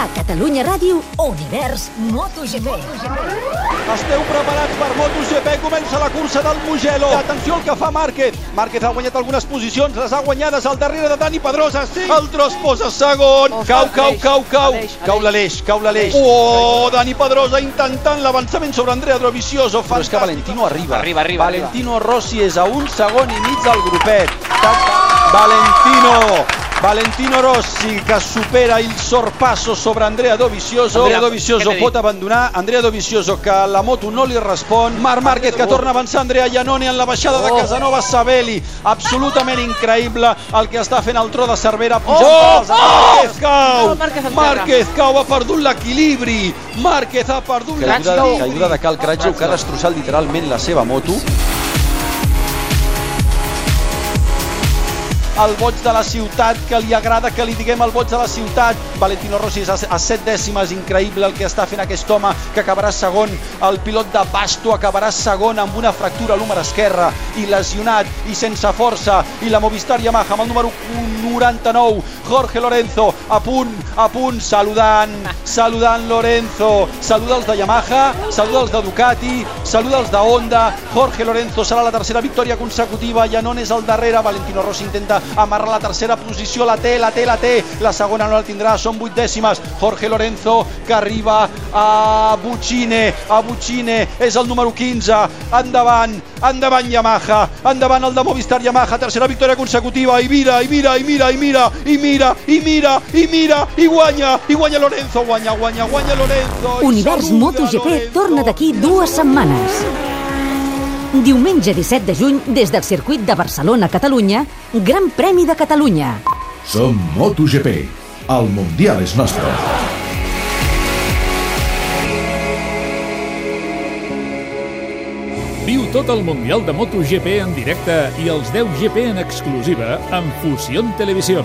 A Catalunya Ràdio, Univers MotoGP. Esteu preparats per MotoGP, comença la cursa del Mugello. Atenció al que fa Márquez. Márquez ha guanyat algunes posicions, les ha guanyades al darrere de Dani Pedrosa. Sí. El tros posa segon. Oh, Cau, cau, cau, cau. Cau Aleix. l'Aleix, cau l'Aleix. Oh, Dani Pedrosa intentant l'avançament sobre Andrea Dovizioso. Però és que Valentino arriba. Arriba, arriba, Valentino Rossi és a un segon i mig del grupet. Valentino Valentino Rossi que supera il sorpasso sobre Andrea Dovizioso. Andrea, Dovizioso pot abandonar. Andrea Dovizioso que la moto no li respon. Marc Márquez que torna a avançar. Andrea Iannone en la baixada de Oh. Casanova Sabelli. Absolutament increïble el que està fent el tro de Cervera. Oh! Pujant Oh! Márquez cau. No, Márquez cau, ha perdut l'equilibri. Márquez ha perdut l'equilibri. caiguda de Cal Cratxo que ha destrossat literalment la seva moto. El boig de la ciutat, que li agrada que li diguem el boig de la ciutat. Valentino Rossi és a, set dècimes, increïble el que està fent aquest home, que acabarà segon. El pilot de Pasto acabarà segon amb una fractura a l'húmer esquerre i lesionat i sense força. I la Movistar Yamaha amb el número 99, Jorge Lorenzo, a punt, a punt, saludant, saludant Lorenzo. Saluda els de Yamaha, saluda els de Ducati, saluda els de Honda. Jorge Lorenzo serà la tercera victòria consecutiva, Janone és al darrere, Valentino Rossi intenta amarrar la tercera posició, la té, la té, la té, la segona no la tindrà, són vuit dècimes, Jorge Lorenzo que arriba a Buccine, a Buccine, és el número 15, endavant, endavant Yamaha, endavant el de Movistar Yamaha, tercera victòria consecutiva, i mira, i mira, i mira, i mira, i mira, i mira, i mira, i guanya, i guanya Lorenzo, guanya, guanya, guanya Lorenzo. Univers MotoGP Lorenzo. torna d'aquí dues setmanes. Diumenge 17 de juny, des del circuit de Barcelona-Catalunya, Gran Premi de Catalunya. Som MotoGP. El Mundial és nostre. Viu tot el Mundial de MotoGP en directe i els 10 GP en exclusiva amb Fusión Televisión.